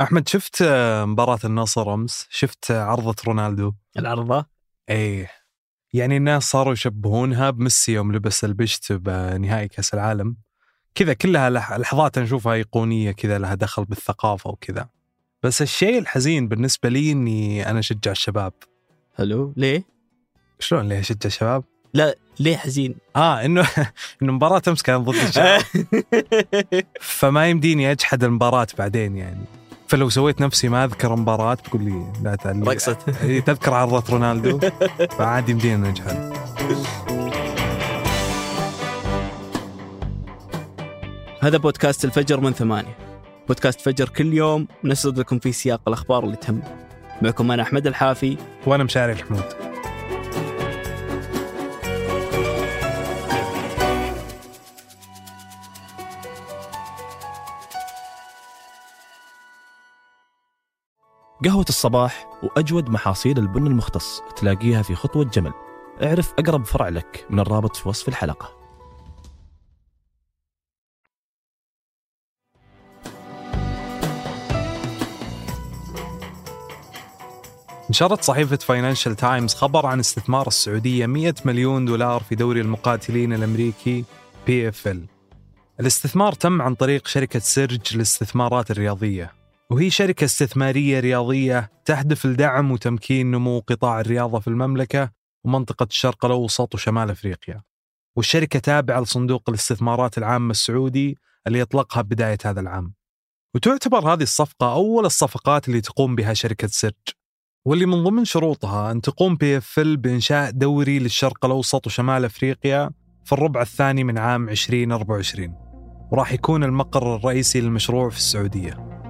أحمد شفت مباراة النصر أمس؟ شفت عرضة رونالدو؟ العرضة؟ إيه يعني الناس صاروا يشبهونها بميسي يوم لبس البشت بنهائي كأس العالم كذا كلها لحظات نشوفها أيقونية كذا لها دخل بالثقافة وكذا بس الشيء الحزين بالنسبة لي إني أنا أشجع الشباب حلو ليه؟ شلون ليه أشجع الشباب؟ لا ليه حزين؟ آه إنه إنه مباراة أمس كانت ضد الشباب فما يمديني أجحد المباراة بعدين يعني فلو سويت نفسي ما أذكر مباراة تقول لي لا تعلي رقصة إيه، تذكر عرضة رونالدو. فعادي يمدينا نجحد هذا بودكاست الفجر من ثمانية. بودكاست فجر كل يوم نسرد لكم في سياق الأخبار اللي تهم معكم أنا أحمد الحافي. وأنا مشاري الحمود. قهوة الصباح وأجود محاصيل البن المختص تلاقيها في خطوة جمل. اعرف أقرب فرع لك من الرابط في وصف الحلقة. نشرت صحيفة Financial Times خبر عن استثمار السعودية 100 مليون دولار في دوري المقاتلين الأمريكي PFL. الاستثمار تم عن طريق شركة سيرج للاستثمارات الرياضية. وهي شركة استثمارية رياضية تهدف لدعم وتمكين نمو قطاع الرياضة في المملكة ومنطقة الشرق الأوسط وشمال أفريقيا. والشركة تابعة لصندوق الاستثمارات العامة السعودي اللي يطلقها بداية هذا العام. وتعتبر هذه الصفقة أول الصفقات اللي تقوم بها شركة سيرج. واللي من ضمن شروطها أن تقوم بي بإنشاء دوري للشرق الأوسط وشمال أفريقيا في الربع الثاني من عام 2024 وراح يكون المقر الرئيسي للمشروع في السعودية.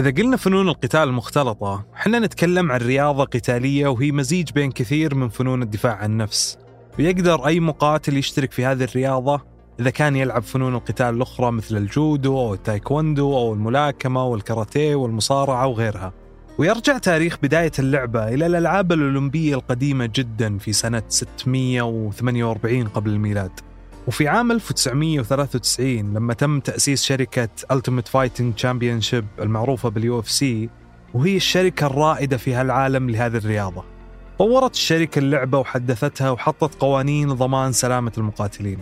إذا قلنا فنون القتال المختلطة، إحنا نتكلم عن رياضة قتالية وهي مزيج بين كثير من فنون الدفاع عن النفس. ويقدر أي مقاتل يشترك في هذه الرياضة إذا كان يلعب فنون القتال الأخرى مثل الجودو أو التايكوندو أو الملاكمة والكاراتيه والمصارعة وغيرها. ويرجع تاريخ بداية اللعبة إلى الألعاب الأولمبية القديمة جدا في سنة 648 قبل الميلاد. وفي عام 1993 لما تم تأسيس شركة Ultimate Fighting Championship المعروفة بال UFC وهي الشركة الرائدة في هالعالم لهذه الرياضة. طورت الشركة اللعبة وحدثتها وحطت قوانين ضمان سلامة المقاتلين.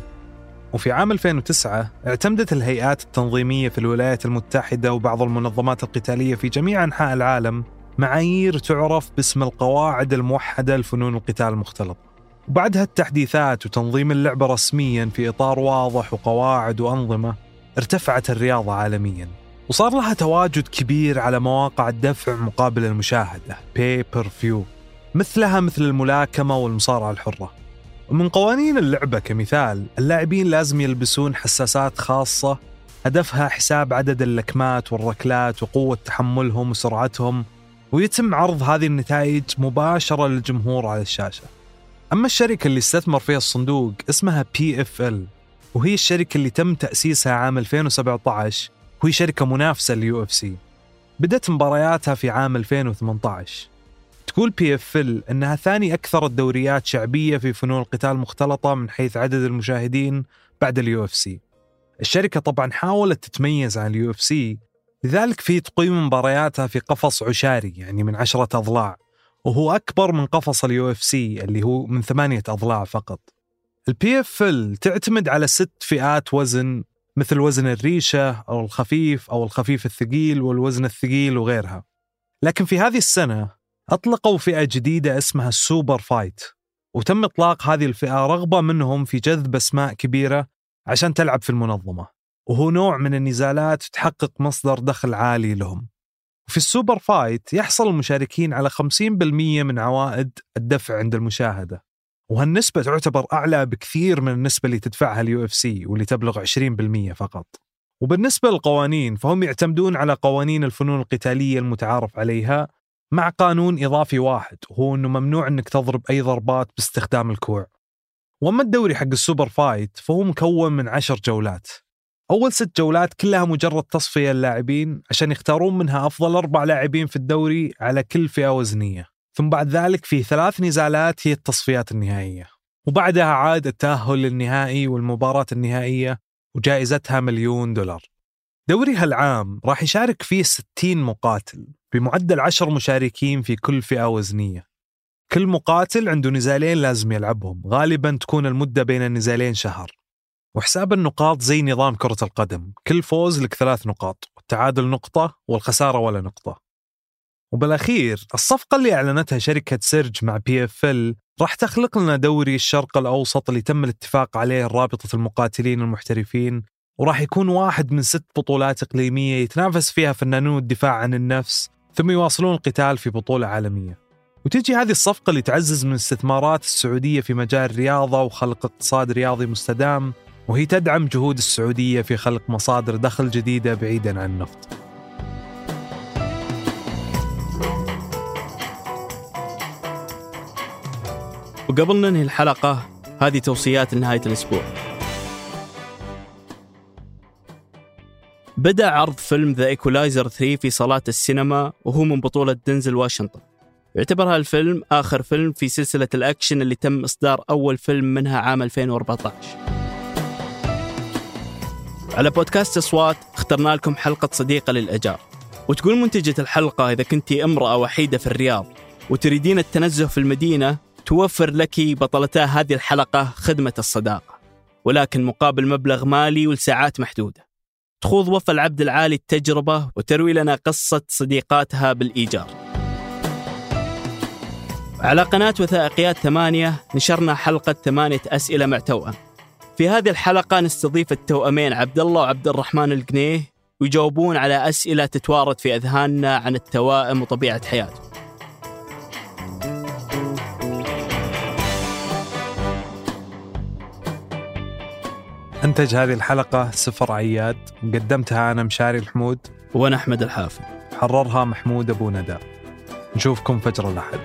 وفي عام 2009 اعتمدت الهيئات التنظيمية في الولايات المتحدة وبعض المنظمات القتالية في جميع أنحاء العالم معايير تعرف باسم القواعد الموحدة لفنون القتال المختلطة. وبعدها التحديثات وتنظيم اللعبة رسميا في إطار واضح وقواعد وأنظمة ارتفعت الرياضة عالميا وصار لها تواجد كبير على مواقع الدفع مقابل المشاهدة pay per view مثلها مثل الملاكمة والمصارعة الحرة. ومن قوانين اللعبة كمثال اللاعبين لازم يلبسون حساسات خاصة هدفها حساب عدد اللكمات والركلات وقوة تحملهم وسرعتهم ويتم عرض هذه النتائج مباشرة للجمهور على الشاشة. أما الشركة اللي استثمر فيها الصندوق اسمها بي اف ال وهي الشركة اللي تم تأسيسها عام 2017 وهي شركة منافسة لل UFC. بدأت مبارياتها في عام 2018 تقول PFL إنها ثاني أكثر الدوريات شعبية في فنون القتال المختلطه من حيث عدد المشاهدين بعد ال UFC. الشركة طبعا حاولت تتميز عن ال UFC لذلك فهي تقيم مبارياتها في قفص عشاري يعني من عشرة أضلاع. وهو أكبر من قفص ال UFC اللي هو من ثمانية أضلاع فقط. ال PFL تعتمد على ست فئات وزن مثل وزن الريشة أو الخفيف أو الخفيف الثقيل والوزن الثقيل وغيرها. لكن في هذه السنة أطلقوا فئة جديدة اسمها ال super fight وتم إطلاق هذه الفئة رغبة منهم في جذب أسماء كبيرة عشان تلعب في المنظمة. وهو نوع من النزالات تحقق مصدر دخل عالي لهم. في ال super fight يحصل المشاركين على 50% من عوائد الدفع عند المشاهدة. وهالنسبة تعتبر أعلى بكثير من النسبة اللي تدفعها ال UFC واللي تبلغ 20% فقط. وبالنسبة للقوانين فهم يعتمدون على قوانين الفنون القتالية المتعارف عليها مع قانون إضافي واحد وهو أنه ممنوع أنك تضرب أي ضربات باستخدام الكوع. وأما الدوري حق ال super fight فهو مكون من عشر جولات. أول ست جولات كلها مجرد تصفية اللاعبين عشان يختارون منها أفضل أربع لاعبين في الدوري على كل فئة وزنية. ثم بعد ذلك في ثلاث نزالات هي التصفيات النهائية. وبعدها عاد التأهل للنهائي والمباراة النهائية وجائزتها مليون دولار. دوري هالعام راح يشارك فيه 60 مقاتل بمعدل 10 مشاركين في كل فئة وزنية. كل مقاتل عنده نزالين لازم يلعبهم غالبا تكون المدة بين النزالين شهر. وحساب النقاط زي نظام كرة القدم. كل فوز لك ثلاث نقاط والتعادل نقطة والخسارة ولا نقطة. وبالأخير الصفقة اللي أعلنتها شركة سيرج مع PFL راح تخلق لنا دوري الشرق الأوسط اللي تم الاتفاق عليه رابطة المقاتلين المحترفين وراح يكون واحد من ست بطولات إقليمية يتنافس فيها فنانون الدفاع عن النفس ثم يواصلون القتال في بطولة عالمية. وتجي هذه الصفقة اللي تعزز من استثمارات السعودية في مجال الرياضة وخلق اقتصاد رياضي مستدام. وهي تدعم جهود السعودية في خلق مصادر دخل جديدة بعيدا عن النفط. وقبل ننهي الحلقة هذه توصيات لنهاية الأسبوع. بدأ عرض فيلم The Equalizer 3 في صالات السينما وهو من بطولة دنزل واشنطن. يعتبر هالفيلم آخر فيلم في سلسلة الأكشن اللي تم إصدار أول فيلم منها عام 2014 على بودكاست أصوات اخترنا لكم حلقة صديقة للإيجار وتقول منتجة الحلقة إذا كنت امرأة وحيدة في الرياض وتريدين التنزه في المدينة توفر لك بطلتا هذه الحلقة خدمة الصداقة. ولكن مقابل مبلغ مالي ولساعات محدودة. تخوض وفا العبد العالي التجربة وتروي لنا قصة صديقاتها بالإيجار. على قناة وثائقيات ثمانية نشرنا حلقة ثمانية أسئلة مع توأم في هذه الحلقة نستضيف التوأمين عبد الله وعبد الرحمن القنيه ويجاوبون على أسئلة تتوارد في أذهاننا عن التوائم وطبيعة حياتهم أنتج هذه الحلقة سفر عياد قدمتها أنا مشاري الحمود. وأنا أحمد الحافي. حررها محمود أبو ندى. نشوفكم فجر الأحد.